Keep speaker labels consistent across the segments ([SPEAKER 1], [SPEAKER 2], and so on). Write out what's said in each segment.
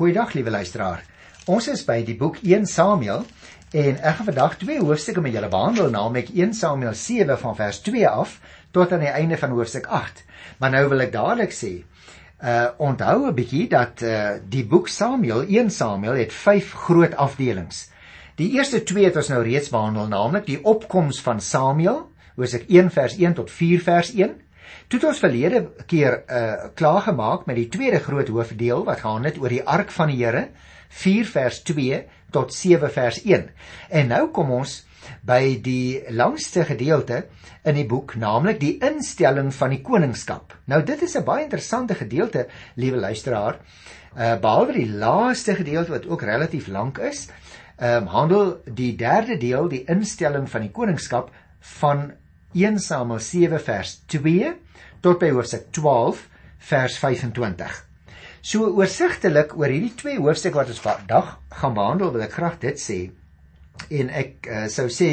[SPEAKER 1] Goeiedag liewe luisteraar. Ons is by die boek 1 Samuel en ek gaan vandag twee hoofstukke met julle behandel, naamlik 1 Samuel 7 van vers 2 af tot aan die einde van hoofstuk 8. Maar nou wil ek dadelik sê, uh onthou 'n bietjie dat uh die boek Samuel, 1 Samuel het 5 groot afdelings. Die eerste twee het ons nou reeds behandel, naamlik die opkoms van Samuel, hoofstuk 1 vers 1 tot 4 vers 1 Toe het ons verlede keer uh klaar gemaak met die tweede groot hoofdeel wat gaan net oor die ark van die Here 4 vers 2 tot 7 vers 1. En nou kom ons by die langste gedeelte in die boek, naamlik die instelling van die koningskap. Nou dit is 'n baie interessante gedeelte, liewe luisteraar. Uh behalwe die laaste gedeelte wat ook relatief lank is, ehm um, handel die derde deel, die instelling van die koningskap van 1 Samuel 7 vers 2 tot by hoofstuk 12 vers 25. So oorsigtelik oor hierdie twee hoofstukke wat ons vandag gaan behandel, wil ek graag dit sê. En ek uh, sou sê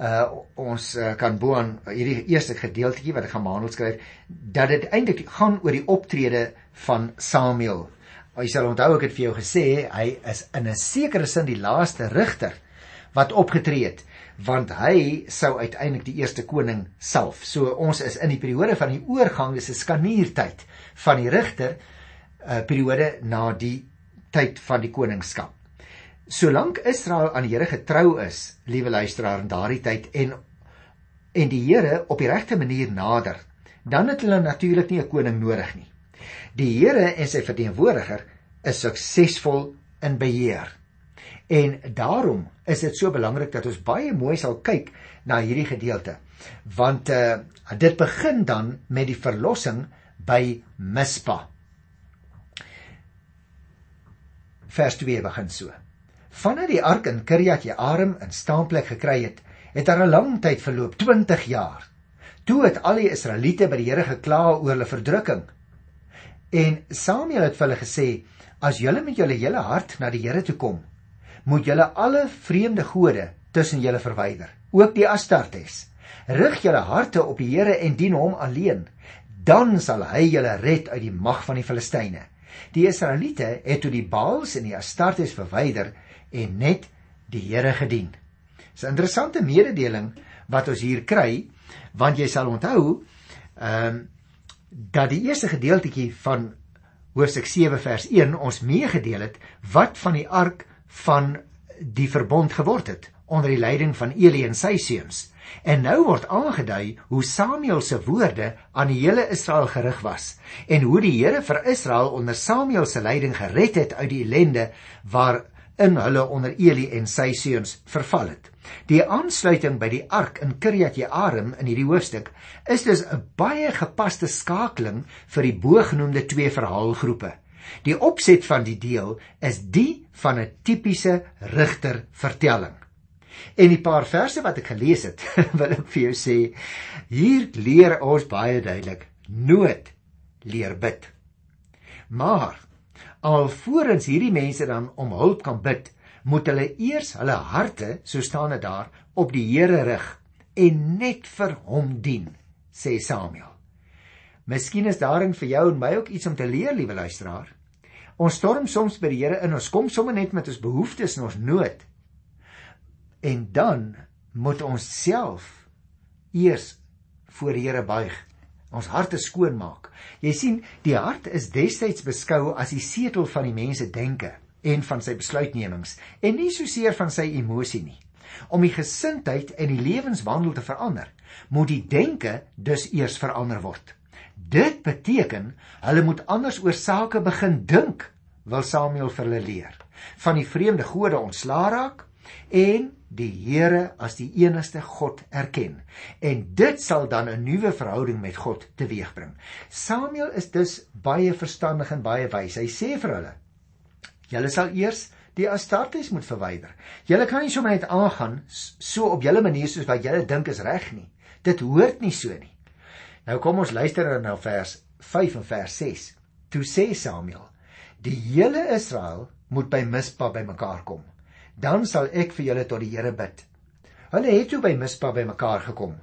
[SPEAKER 1] uh, ons uh, kan bo aan hierdie eerste gedeeltjie wat ek gaan behandel skryf dat dit eintlik gaan oor die optrede van Samuel. Jy sal onthou ek het vir jou gesê hy is in 'n sekere sin die laaste rigter wat opgetree het want hy sou uiteindelik die eerste koning self. So ons is in die periode van die oorgang, dis 'n skaniertyd van die rigter uh periode na die tyd van die koningskap. Solank Israel aan die Here getrou is, liewe luisteraar, in daardie tyd en en die Here op die regte manier nader, dan het hulle natuurlik nie 'n koning nodig nie. Die Here en sy verteenwoordiger is suksesvol in beheer. En daarom is dit so belangrik dat ons baie mooi sal kyk na hierdie gedeelte. Want uh dit begin dan met die verlossing by Mispa. Vers 2 begin so. Vandat die ark in Kirjat Jearim in staanplek gekry het, het daar 'n lang tyd verloop, 20 jaar. Toe het al die Israeliete by die Here gekla oor hulle verdrukking. En Samuel het vir hulle gesê: "As julle met julle hele hart na die Here toe kom, moet julle alle vreemde gode tussen julle verwyder, ook die Astartes. Rig julle harte op die Here en dien hom alleen, dan sal hy julle red uit die mag van die Filistyne. Die Israeliete het toe die Baals en die Astartes verwyder en net die Here gedien. Dis 'n interessante mededeling wat ons hier kry, want jy sal onthou, ehm um, dat die eerste gedeeltjie van hoofstuk 7 vers 1 ons meegedeel het wat van die ark van die verbond geword het onder die leiding van Eli en sy seuns. En nou word aangedui hoe Samuel se woorde aan die hele Israel gerig was en hoe die Here vir Israel onder Samuel se leiding gered het uit die ellende waarin hulle onder Eli en sy seuns verval het. Die aansluiting by die ark in Kirjat Jearim in hierdie hoofstuk is dus 'n baie gepaste skakeling vir die bogenoemde twee verhaalgroepe. Die opset van die deel is die van 'n tipiese rigter vertelling. En die paar verse wat ek gelees het, wil ek vir jou sê, hier leer ons baie duidelik nood leer bid. Maar alvorens hierdie mense dan om hulp kan bid, moet hulle eers hulle harte, so staan dit daar, op die Here rig en net vir hom dien, sê Samuel. Miskien is daarin vir jou en my ook iets om te leer, liewe luisteraar. Ons storm soms by die Here in, ons kom sommer net met ons behoeftes en ons nood. En dan moet ons self eers voor die Here buig, ons harte skoon maak. Jy sien, die hart is destyds beskou as die setel van die mens se denke en van sy besluitnemings en nie so seer van sy emosie nie. Om die gesindheid en die lewenswandel te verander, moet die denke dus eers verander word. Dit beteken hulle moet anders oor sake begin dink, wil Samuel vir hulle leer. Van die vreemde gode ontslaa raak en die Here as die enigste God erken. En dit sal dan 'n nuwe verhouding met God teweegbring. Samuel is dus baie verstandig en baie wys. Hy sê vir hulle: "Julle sal eers die Astartes moet verwyder. Julle kan nie sommer net aangaan so op julle manier soos wat julle dink is reg nie. Dit hoort nie so nie. Nou kom ons luister na vers 5 en vers 6. Toe sê Samuel: "Die hele Israel moet by Mispa bymekaar kom. Dan sal ek vir julle tot die Here bid." Hulle het toe by Mispa bymekaar gekom,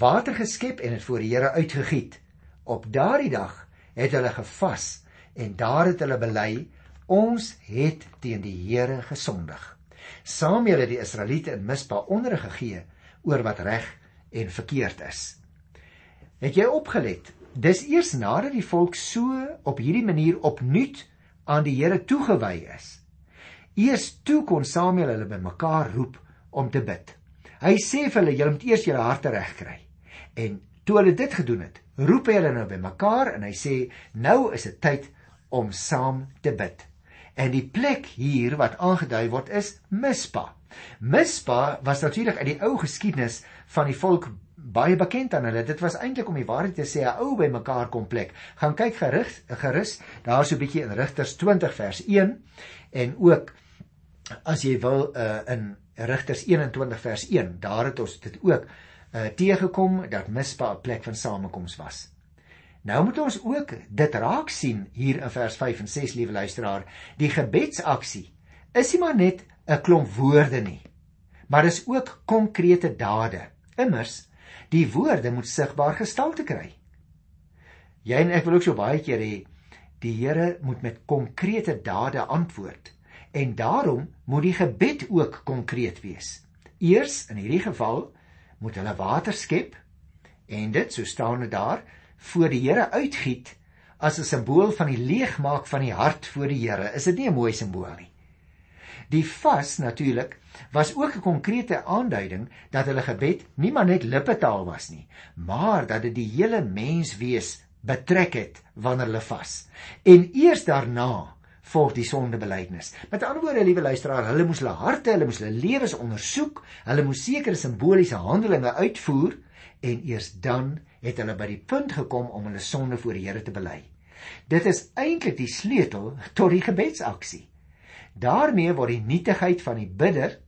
[SPEAKER 1] water geskep en dit voor die Here uitgegiet. Op daardie dag het hulle gevas en daar het hulle bely Ons het teen die Here gesondig. Samuel het die Israeliete in Mispa onderrig gegee oor wat reg en verkeerd is. Het jy opgelet? Dis eers nadat die volk so op hierdie manier opnuut aan die Here toegewy is. Eers toe kon Samuel hulle bymekaar roep om te bid. Hy sê vir hulle julle moet eers julle harte regkry. En toe hulle dit gedoen het, roep hy hulle nou bymekaar en hy sê nou is dit tyd om saam te bid. En die plek hier wat aangedui word is Mispa. Mispa was natuurlik uit die ou geskiedenis van die volk baie bekend aan hulle. Dit was eintlik om die waarheid te sê 'n ou by mekaar kom plek. Gaan kyk gerig gerus daar so 'n bietjie in Rigters 20 vers 1 en ook as jy wil uh, in Rigters 21 vers 1, daar het ons dit ook uh, teëgekom dat Mispa 'n plek van samekoms was. Nou moet ons ook dit raak sien hier in vers 5 en 6 liewe luisteraar, die gebedsaksie is nie maar net 'n klomp woorde nie, maar is ook konkrete dade. Immers, die woorde moet sigbaar gestalte kry. Jy en ek wil ook so baie keer hê die Here moet met konkrete dade antwoord en daarom moet die gebed ook konkreet wees. Eers in hierdie geval moet hulle water skep en dit so staan dit daar voor die Here uitgiet as 'n simbool van die leegmaak van die hart voor die Here. Is dit nie 'n mooi simbool nie? Die vas natuurlik was ook 'n konkrete aanduiding dat hulle gebed nie maar net lippetaal was nie, maar dat dit die hele menswees betrek het wanneer hulle vas. En eers daarna volg die sondebelydenis. Met ander woorde, liewe luisteraar, hulle moes hulle harte, hulle moes hulle lewens ondersoek, hulle moes sekere simboliese handelinge uitvoer en eers dan het hulle by die punt gekom om hulle sonde voor die Here te bely. Dit is eintlik die sleutel tot die gebedsaksie. Daarmee word die nietigheid van die bidder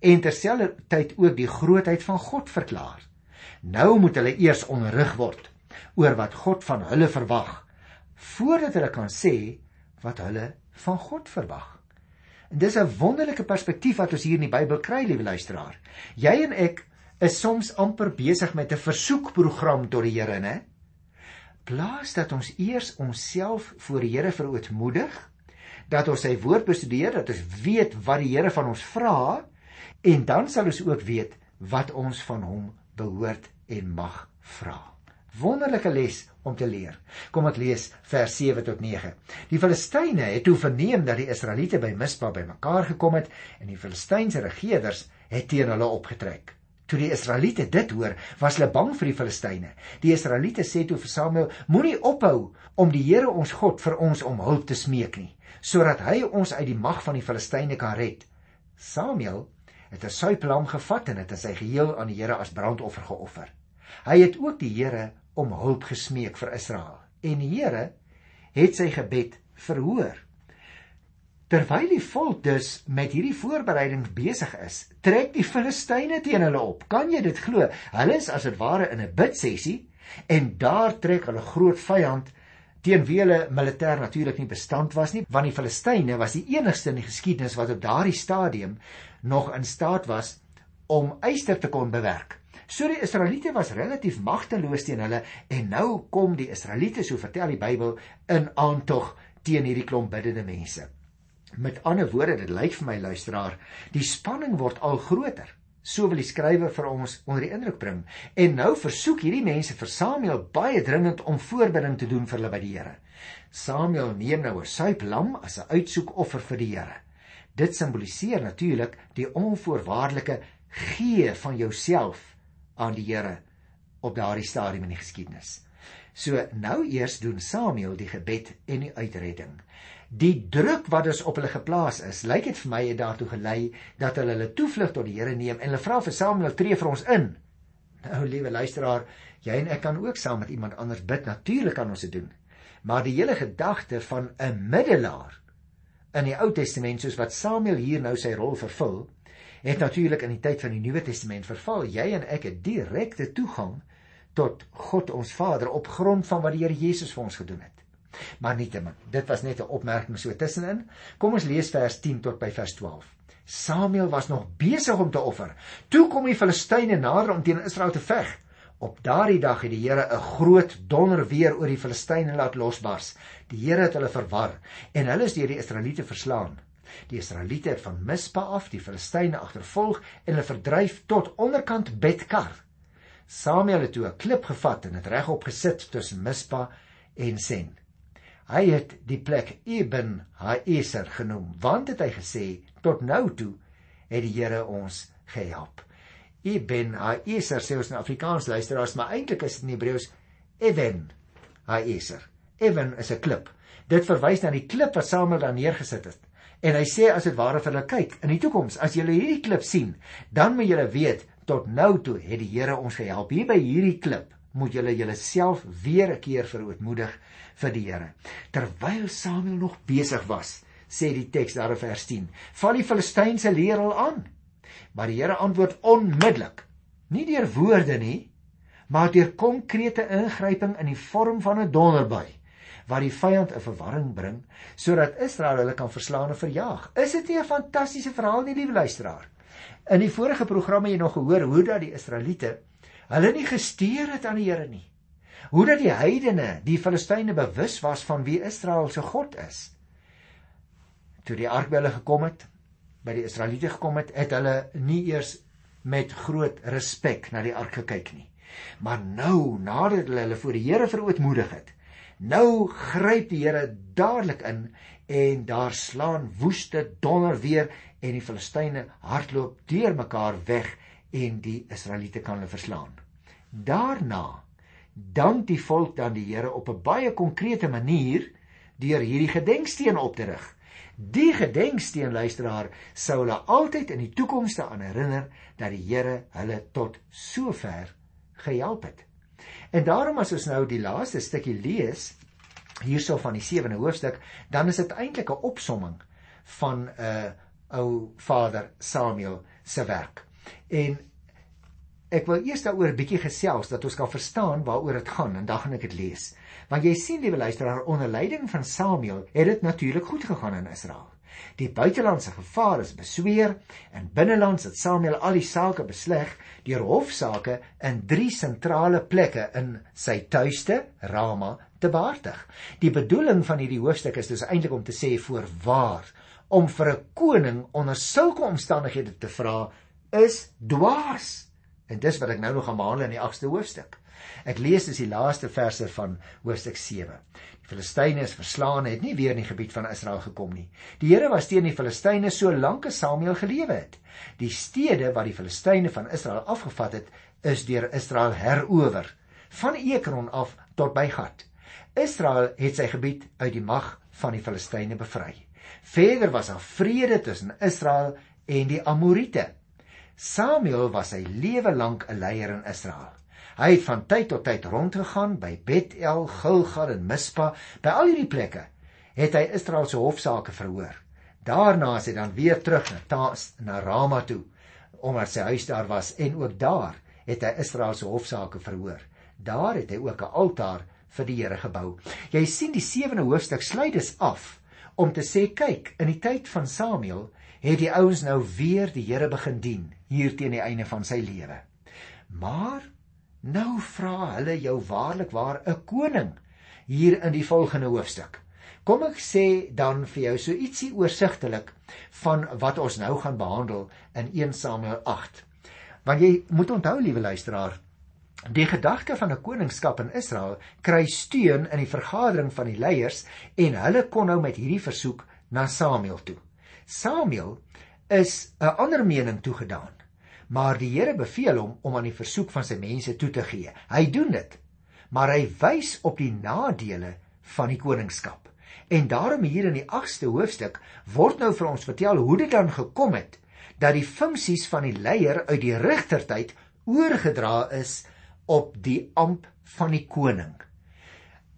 [SPEAKER 1] en terselfdertyd ook die grootheid van God verklaar. Nou moet hulle eers onderrig word oor wat God van hulle verwag voordat hulle kan sê wat hulle van God verwag. En dis 'n wonderlike perspektief wat ons hier in die Bybel kry, liewe luisteraar. Jy en ek is soms amper besig met 'n versoekprogram tot die Here, né? Plaas dat ons eers onsself voor die Here verootmoedig, dat ons sy woord bestudeer, dat ons weet wat die Here van ons vra en dan sal ons ook weet wat ons van hom behoort en mag vra. Wonderlike les om te leer. Kom ek lees vers 7 tot 9. Die Filistyne het toe verneem dat die Israeliete by Mispa bymekaar gekom het en die Filistynse regerders het teen hulle opgetrek. Toe die Israeliete dit hoor, was hulle bang vir die Filistyne. Die Israeliete sê toe vir Samuel: "Moenie ophou om die Here ons God vir ons om hulp te smeek nie, sodat hy ons uit die mag van die Filistyne kan red." Samuel het 'n suiplam gevat en dit in sy geheel aan die Here as brandoffer geoffer. Hy het ook die Here om hulp gesmeek vir Israel. En die Here het sy gebed verhoor. Terwyl die volk dus met hierdie voorbereidings besig is, trek die Filistyne teen hulle op. Kan jy dit glo? Hulle is as dit ware in 'n bidsessie en daar trek hulle groot vyand teen wie hulle militêr natuurlik nie bestand was nie, want die Filistyne was die enigste in die geskiedenis wat op daardie stadium nog in staat was om yster te kon bewerk. So die Israeliete was relatief magteloos teen hulle en nou kom die Israeliete, so vertel die Bybel, in aantog teen hierdie klomp biddende mense. Met ander woorde, dit lyk vir my luisteraar, die spanning word al groter. So wil die skrywer vir ons onder die indruk bring. En nou versoek hierdie mense vir Samuel baie dringend om voorbereiding te doen vir hulle by die Here. Samuel neem nou 'n suiplam as 'n uitsoekoffer vir die Here. Dit simboliseer natuurlik die onvoorwaardelike gee van jouself aan die Here op daardie stadium in die geskiedenis. So nou eers doen Samuel die gebed en die uitredding die druk wat dus op hulle geplaas is, lyk dit vir my het daartoe gelei dat hulle hulle toevlug tot die Here neem en hulle vra vir Samuel tree vir ons in. Nou liewe luisteraar, jy en ek kan ook saam met iemand anders bid. Natuurlik kan ons dit doen. Maar die hele gedagte van 'n middelaar in die Ou Testament soos wat Samuel hier nou sy rol vervul, het natuurlik in die tyd van die Nuwe Testament verval. Jy en ek het direkte toegang tot God ons Vader op grond van wat die Here Jesus vir ons gedoen het. Maar nietemin, dit was net 'n opmerking so tussenin. Kom ons lees vers 10 tot by vers 12. Samuel was nog besig om te offer. Toe kom die Filistyne nader om teen Israel te veg. Op daardie dag het die Here 'n groot donder weer oor die Filistyne laat losbars. Die Here het hulle verwar en hulle is deur die Israeliete verslaan. Die Israeliete het van Mispa af die Filistyne agtervolg en hulle verdryf tot onderkant Betkar. Samuel het toe 'n klip gevat en dit regop gesit tussen Mispa en Sen. Hy het die plek Eben Haeser genoem want het hy gesê tot nou toe het die Here ons gehelp. Eben Haeser sê ons in Afrikaans luisteraars, maar eintlik is dit in Hebreëus Even Haeser. Even is 'n klip. Dit verwys na die klip wat Samuel daar neergesit het. En hy sê as dit ware vir hulle kyk, in die toekoms as julle hierdie klip sien, dan moet julle weet tot nou toe het die Here ons gehelp. Hier by hierdie klip moet julle julleself weer 'n keer verootmoedig vir die Here. Terwyl Samuel nog besig was, sê die teks daar in vers 10, val die Filistynse leer al aan. Maar die Here antwoord onmiddellik. Nie deur woorde nie, maar deur konkrete ingryping in die vorm van 'n donderbui wat die vyand in verwarring bring sodat Israel hulle kan verslaan en verjaag. Is dit nie 'n fantastiese verhaal nie, liewe luisteraar? In die vorige programme jy nog gehoor hoe dat die Israeliete hulle nie gesteer het aan die Here nie. Hoe dat die heidene, die Filistyne bewus was van wie Israel se God is. Toe die ark by hulle gekom het, by die Israeliete gekom het, het hulle nie eers met groot respek na die ark gekyk nie. Maar nou, nadat hulle hulle voor die Here verootmoedig het, nou gryp die Here dadelik in en daar slaan woeste donder weer en die Filistyne hardloop deurmekaar weg en die Israeliete kan hulle verslaan. Daarna dank die volk dan die Here op 'n baie konkrete manier deur hierdie gedenksteen op te rig. Die gedenksteen luisteraar sou hulle altyd in die toekoms aan herinner dat die Here hulle tot sover gehelp het. En daarom as ons nou die laaste stukkie lees hierso van die 7de hoofstuk, dan is dit eintlik 'n opsomming van 'n uh, ou vader Samuel se werk. En ek wil eers daaroor 'n bietjie gesels dat ons kan verstaan waaroor dit gaan en dan gaan ek dit lees. Want jy sien liewe luisteraar onder leiding van Samuel het dit natuurlik goed gegaan in Israel. Die buitelandse gevaar is besweer en binnelands het Samuel al die sake besleg deur hofsaake in drie sentrale plekke in sy tuiste Rama te behartig. Die bedoeling van hierdie hoofstuk is dus eintlik om te sê voorwaar om vir 'n koning onder sulke omstandighede te vra is dwaas. En dis wat ek nou nog gaan behandel in die 8ste hoofstuk. Ek lees dus die laaste verse van hoofstuk 7. Die Filistyne is verslaan en het nie weer in die gebied van Israel gekom nie. Die Here was teen die Filistyne so lank as Samuel gelewe het. Die stede wat die Filistyne van Israel afgevat het, is deur Israel herower, van Ekron af tot by Gat. Israel het sy gebied uit die mag van die Filistyne bevry. Verder was daar vrede tussen Israel en die Amorite. Samuel was sy lewe lank 'n leier in Israel. Hy het van tyd tot tyd rondgegaan by Bethel, Gilgal en Mispa. By al hierdie plekke het hy Israel se hofsaake verhoor. Daarna is hy dan weer terug na Taas na Rama toe omdat sy huis daar was en ook daar het hy Israel se hofsaake verhoor. Daar het hy ook 'n altaar vir die Here gebou. Jy sien die 7de hoofstuk sluit dus af om te sê kyk, in die tyd van Samuel het die ouens nou weer die Here begin dien hier teen die einde van sy lewe. Maar Nou vra hulle jou waarlik waar 'n koning hier in die volgende hoofstuk. Kom ek sê dan vir jou so ietsie oorsigtelik van wat ons nou gaan behandel in 1 Samuel 8. Want jy moet onthou liewe luisteraar, die gedagte van 'n koningskap in Israel kry steun in die vergadering van die leiers en hulle kon nou met hierdie versoek na Samuel toe. Samuel is 'n ander mening toegedaan maar die Here beveel hom om aan die versoek van sy mense toe te gee. Hy doen dit, maar hy wys op die nadele van die koningskap. En daarom hier in die 8ste hoofstuk word nou vir ons vertel hoe dit dan gekom het dat die funksies van die leier uit die regtertyd oorgedra is op die amp van die koning.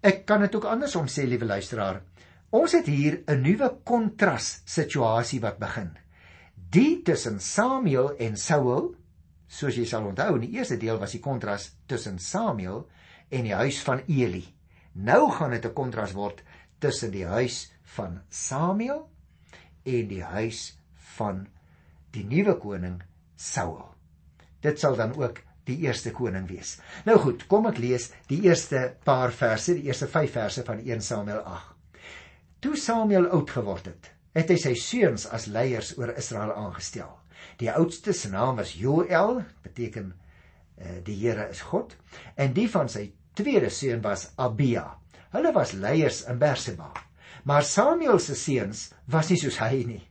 [SPEAKER 1] Ek kan dit ook andersom sê, liewe luisteraar. Ons het hier 'n nuwe kontras situasie wat begin die tussen Samuel en Saul, soos jy sal onthou, in die eerste deel was die kontras tussen Samuel en die huis van Eli. Nou gaan dit 'n kontras word tussen die huis van Samuel en die huis van die nuwe koning Saul. Dit sal dan ook die eerste koning wees. Nou goed, kom ek lees die eerste paar verse, die eerste 5 verse van 1 Samuel 8. Toe Samuel oud geword het, het hy sy seuns as leiers oor Israel aangestel. Die oudste se naam was Joël, beteken uh, die Here is God, en die van sy tweede seun was Abia. Hulle was leiers in Berseba. Maar Samuel se seuns was nie soos hy nie.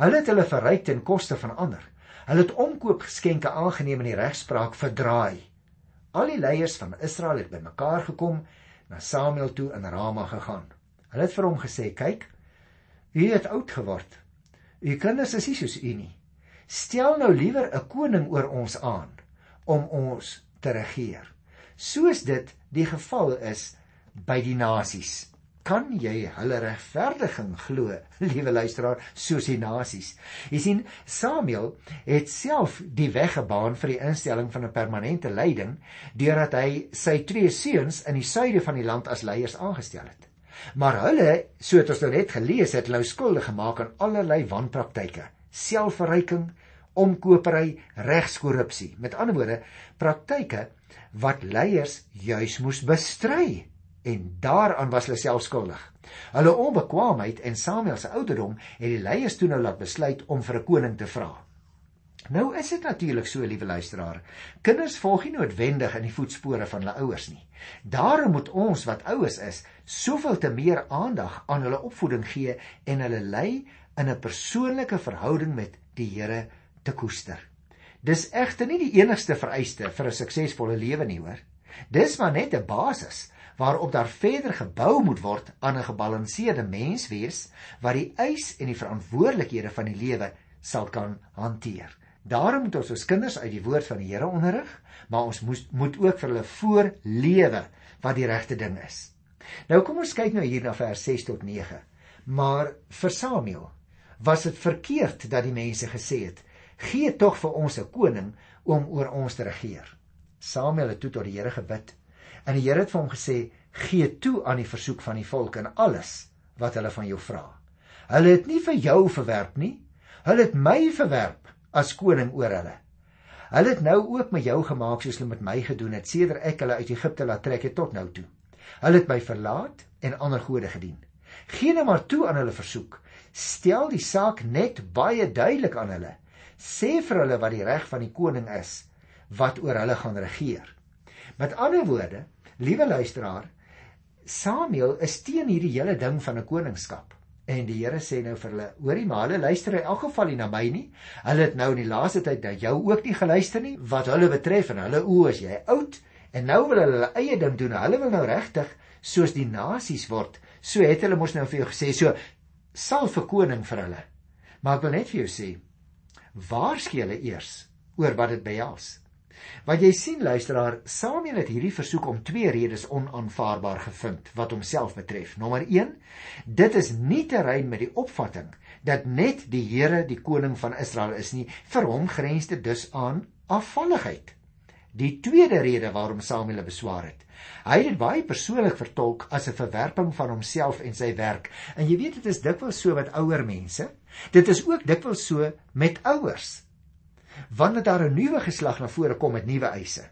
[SPEAKER 1] Hulle het hulle verryk ten koste van ander. Hulle het omkoopgeskenke aangeneem in die regspraak verdraai. Al die leiers van Israel het bymekaar gekom na Samuel toe in Rama gegaan. Hulle het vir hom gesê: "Kyk, u het oud geword. U kinders is nie soos u nie. Stel nou liewer 'n koning oor ons aan om ons te regeer." Soos dit die geval is by die nasies kan jy hulle regverdiging glo, liewe luisteraar, soos die nasies. Jy sien, Samuel het self die weg gebaan vir die instelling van 'n permanente leiding deurdat hy sy twee seuns in die suide van die land as leiers aangestel het. Maar hulle, soos ons nou net gelees het, lou skuldig gemaak aan allerlei wanpraktyke, selfverryking, omkopery, regskorrupsie. Met ander woorde, praktyke wat leiers juis moes bestry en daaraan was hulle self skuldig. Hulle onbekwaamheid en Samuel se ouderdom het die leiers toe nou laat besluit om vir 'n koning te vra. Nou is dit natuurlik so, liewe luisteraar. Kinders volg nie noodwendig in die voetspore van hulle ouers nie. Daarom moet ons wat ouers is, soveel te meer aandag aan hulle opvoeding gee en hulle lei in 'n persoonlike verhouding met die Here te koester. Dis egter nie die enigste vereiste vir 'n suksesvolle lewe nie, hoor. Dis maar net 'n basis waarop daar verder gebou moet word aan 'n gebalanseerde menswees wat die eis en die verantwoordelikhede van die lewe sal kan hanteer. Daarom moet ons ons kinders uit die woord van die Here onderrig, maar ons moet moet ook vir hulle voorlewe wat die regte ding is. Nou kom ons kyk nou hier na vers 6 tot 9. Maar vir Samuel was dit verkeerd dat die mense gesê het: "Gee tog vir ons 'n koning om oor ons te regeer." Samuel het toe tot die Here gebid En die Here het vir hom gesê: "Gee toe aan die versoek van die volk en alles wat hulle van jou vra. Hulle het nie vir jou verwerp nie. Hulle het my verwerp as koning oor hulle. Hulle het nou ook met jou gemaak soos hulle met my gedoen het sedert ek hulle uit Egipte laat trek het tot nou toe. Hulle het my verlaat en ander gode gedien. Gee nou maar toe aan hulle versoek. Stel die saak net baie duidelik aan hulle. Sê vir hulle wat die reg van die koning is wat oor hulle gaan regeer." Met ander woorde, liewe luisteraar, Samuel is teen hierdie hele ding van 'n koningskap. En die Here sê nou vir hulle: "Hoorie maar, hulle luister in elk geval nie na my nie. Hulle het nou in die laaste tyd dat jou ook nie geluister nie wat hulle betref en hulle o, as jy oud en nou wil hulle hulle eie ding doen. Hulle wil nou regtig soos die nasies word. So het hulle mos nou vir jou gesê, so sal vir koning vir hulle. Maar ek wil net vir jou sê, waarsku hulle eers oor wat dit behels. Wat jy sien luisteraar, Samuel het hierdie versoek om twee redes onaanvaarbaar gevind wat homself betref. Nommer 1, dit is nie terrein met die opvatting dat net die Here die koning van Israel is nie. Vir hom grens dit dus aan afvalligheid. Die tweede rede waarom Samuel beswaar het, hy het dit baie persoonlik vertolk as 'n verwerping van homself en sy werk. En jy weet dit is dikwels so met ouer mense. Dit is ook dikwels so met ouers wanneer daar 'n nuwe geslag na vore kom met nuwe eise.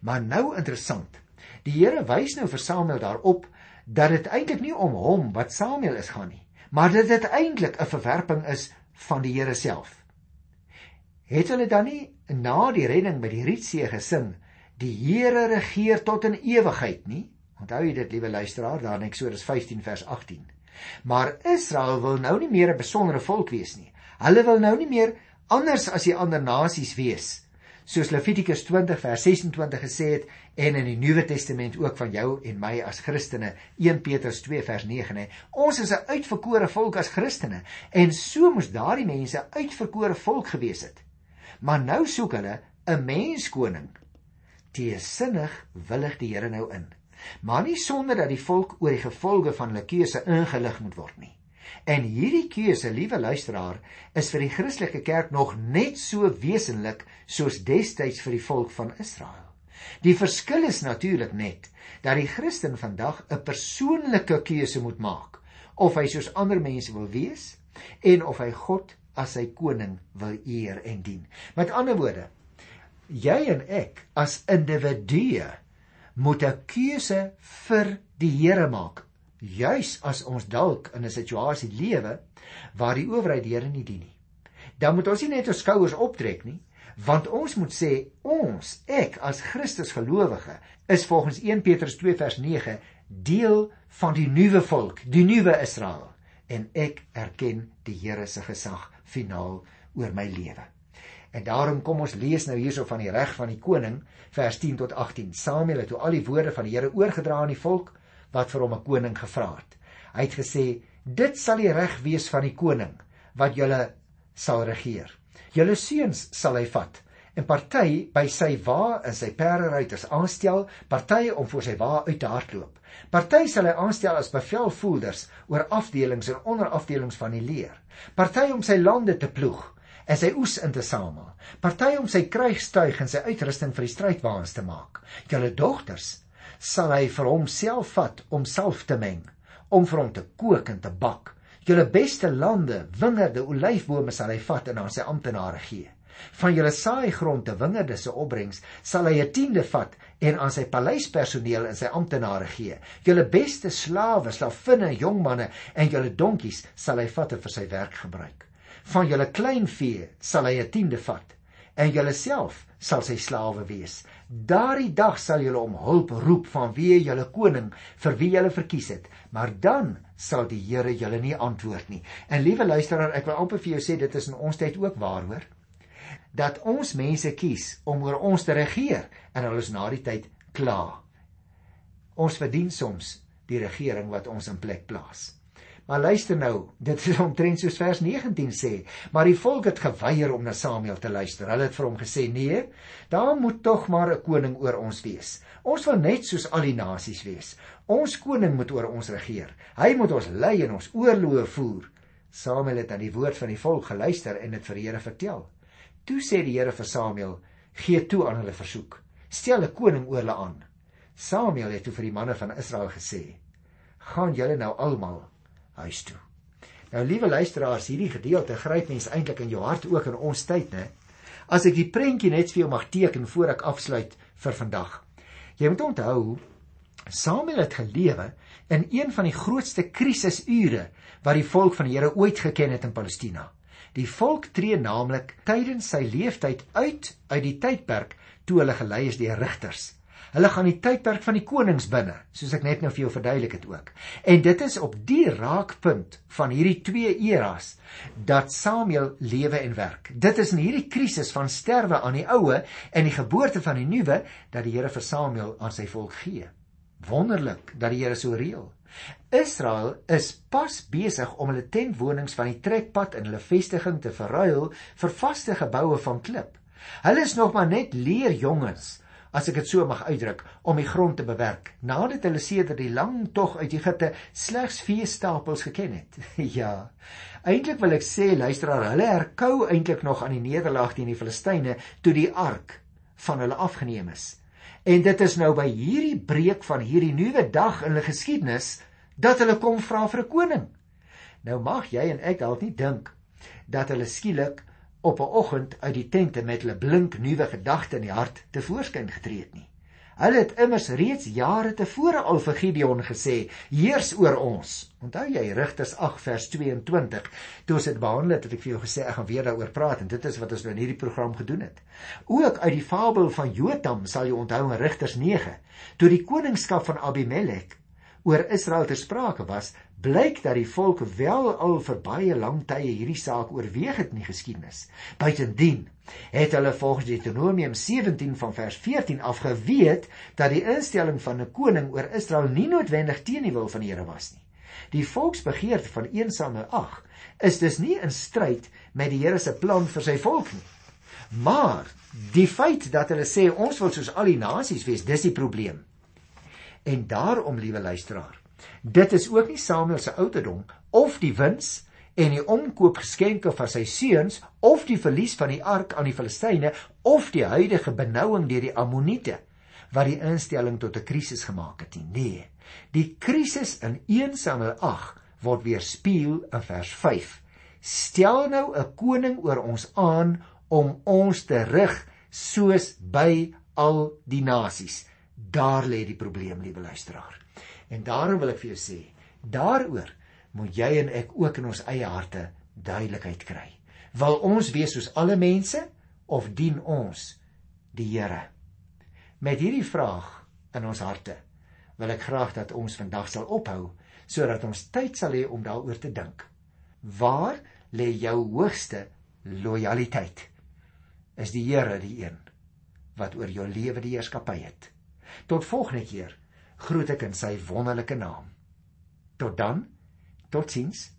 [SPEAKER 1] Maar nou interessant. Die Here wys nou vir Samuel daarop dat dit eintlik nie om hom wat Samuel is gaan nie, maar dat dit eintlik 'n verwerping is van die Here self. Het hulle dan nie na die redding by die Rietsee gesing, die Here regeer tot in ewigheid nie? Onthou jy dit, liewe luisteraar, daar in Eksodus 15 vers 18. Maar Israel wil nou nie meer 'n besondere volk wees nie. Hulle wil nou nie meer anders as die ander nasies wees soos Levitikus 20 vers 26 gesê het en in die Nuwe Testament ook van jou en my as Christene 1 Petrus 2 vers 9 hè. Ons is 'n uitverkore volk as Christene en so moes daardie mense uitverkore volk gewees het. Maar nou soek hulle 'n menskoning. Teesinnig willig die Here nou in maar nie sonder dat die volk oor die gevolge van hulle keuse ingelig moet word nie En hierdie keuse, liewe luisteraar, is vir die Christelike kerk nog net so wesenlik soos destyds vir die volk van Israel. Die verskil is natuurlik net dat die Christen vandag 'n persoonlike keuse moet maak of hy soos ander mense wil wees en of hy God as sy koning wil eer en dien. Met ander woorde, jy en ek as individue moet 'n keuse vir die Here maak. Juis as ons dalk in 'n situasie lewe waar die owerheid die Here nie dien nie. Dan moet ons nie net ons skouers optrek nie, want ons moet sê ons, ek as Christus gelowige, is volgens 1 Petrus 2 vers 9 deel van die nuwe volk, die nuwe Israel en ek erken die Here se gesag finaal oor my lewe. En daarom kom ons lees nou hierso van die reg van die koning vers 10 tot 18. Samuel het toe al die woorde van die Here oorgedra aan die volk wat vir hom 'n koning gevra het. Hy het gesê: "Dit sal die reg wees van die koning wat julle sal regeer. Julle seuns sal hy vat en party by sy wa en sy perderuiters aanstel, party om voor sy wa uit te hardloop. Party sal hy aanstel as bevelvoerders oor afdelings en onderafdelings van die leer. Party om sy lande te ploeg en sy oes in te samel. Party om sy krygstuig en sy uitrusting vir die strydwaans te maak. Julle dogters sal hy vir homself vat om self te meng, om vir hom te kook en te bak. Julle beste lande, wingerde, olyfbome sal hy vat en aan sy amptenare gee. Van julle saaigronde, wingerde se opbrengs sal hy 'n tiende vat en aan sy paleispersoneel en sy amptenare gee. Julle beste slawe, slavinne, jongmanne en julle donkies sal hy vat vir sy werk gebruik van julle kleinvee sal hy 'n tiende vat en julle self sal sy slawe wees. Daardie dag sal julle om hulp roep van wie julle koning vir wie julle verkies het, maar dan sal die Here julle nie antwoord nie. En liewe luisteraar, ek wil amper vir jou sê dit is in ons tyd ook waar hoor dat ons mense kies om oor ons te regeer en hulle is na die tyd kla. Ons verdien soms die regering wat ons in plek plaas. Maar luister nou, dit is omtrent soos vers 19 sê, maar die volk het geweier om na Samuel te luister. Hulle het vir hom gesê: "Nee, daar moet tog maar 'n koning oor ons wees. Ons wil net soos al die nasies wees. Ons koning moet oor ons regeer. Hy moet ons lei en ons oorloë voer." Samuel het aan die woord van die volk geluister en dit vir die Here vertel. Toe sê die Here vir Samuel: "Gee toe aan hulle versoek. Stel 'n koning oor hulle aan." Samuel het toe vir die manne van Israel gesê: "Gaan julle nou almal huis toe. Nou liewe luisteraars, hierdie gedeelte gryp mens eintlik in jou hart ook in ons tyd, né? As ek die prentjie net vir jou mag teken voor ek afsluit vir vandag. Jy moet onthou Samuel het gelewe in een van die grootste krisisure wat die volk van die Here ooit geken het in Palestina. Die volk tree naamlik tydens sy leeftyd uit uit die tydperk toe hulle gelei is deur rigters. Hulle gaan die tydperk van die konings binne, soos ek net nou vir jou verduidelik het ook. En dit is op die raakpunt van hierdie twee eras dat Samuel lewe en werk. Dit is in hierdie krisis van sterwe aan die oue en die geboorte van die nuwe dat die Here vir Samuel aan sy volk gee. Wonderlik dat die Here so reël. Israel is pas besig om hulle tentwonings van die trekpad in hulle vestiging te verruil vir vaste geboue van klip. Hulle is nog maar net leerjongens as ek dit so mag uitdruk, om die grond te bewerk, nadat hulle sedert die lang tog uit Egipte slegs veestapels geken het. ja. Eintlik wil ek sê, luisteraar, hulle herkou eintlik nog aan die nederlaag teen die Filistyne toe die ark van hulle afgeneem is. En dit is nou by hierdie breek van hierdie nuwe dag in hulle geskiedenis dat hulle kom vra vir 'n koning. Nou mag jy en ek dalk nie dink dat hulle skielik op 'n oggend uit die tente met hulle blink nuwe gedagte in die hart te voorskyn getree het nie. Hulle het immers reeds jare tevore al vir Gideon gesê: "Heers oor ons." Onthou jy Rigters 8 vers 22? Toe ons dit behandel het, het ek vir jou gesê ek gaan weer daaroor praat en dit is wat ons nou in hierdie program gedoen het. Ook uit die fabel van Jotam sal jy onthou in Rigters 9, toe die koningskap van Abimelek oor Israel ter sprake was, blyk dat die volk wel al vir baie lank tye hierdie saak oorweeg het in die geskiedenis. Buitendien het hulle volgens Deuteronomium 17 van vers 14 af geweet dat die instelling van 'n koning oor Israel nie noodwendig teen die wil van die Here was nie. Die volksbegeerte van 1 Samuel 8 is dus nie in stryd met die Here se plan vir sy volk nie. Maar die feit dat hulle sê ons wil soos al die nasies wees, dis die probleem. En daarom, liewe luisteraar, dit is ook nie Samuel se ouderdom of die wins en die omkoopgeskenke van sy seuns of die verlies van die ark aan die Filistyne of die huidige benouing deur die Ammoniete wat die instelling tot 'n krisis gemaak het nie. Nee, die krisis in 1 Samuel 8 word weerspieël in vers 5. Stel nou 'n koning oor ons aan om ons te rig soos by al die nasies. Daar lê die probleem, liewe luisteraar. En daarom wil ek vir jou sê, daaroor moet jy en ek ook in ons eie harte duidelikheid kry. Wil ons wees soos alle mense of dien ons die Here? Met hierdie vraag in ons harte wil ek graag dat ons vandag sal ophou sodat ons tyd sal hê om daaroor te dink. Waar lê jou hoogste lojaliteit? Is die Here die een wat oor jou lewe die heerskappy het? Tot volgende keer groet ek in sy wonderlike naam. Tot dan. Totsiens.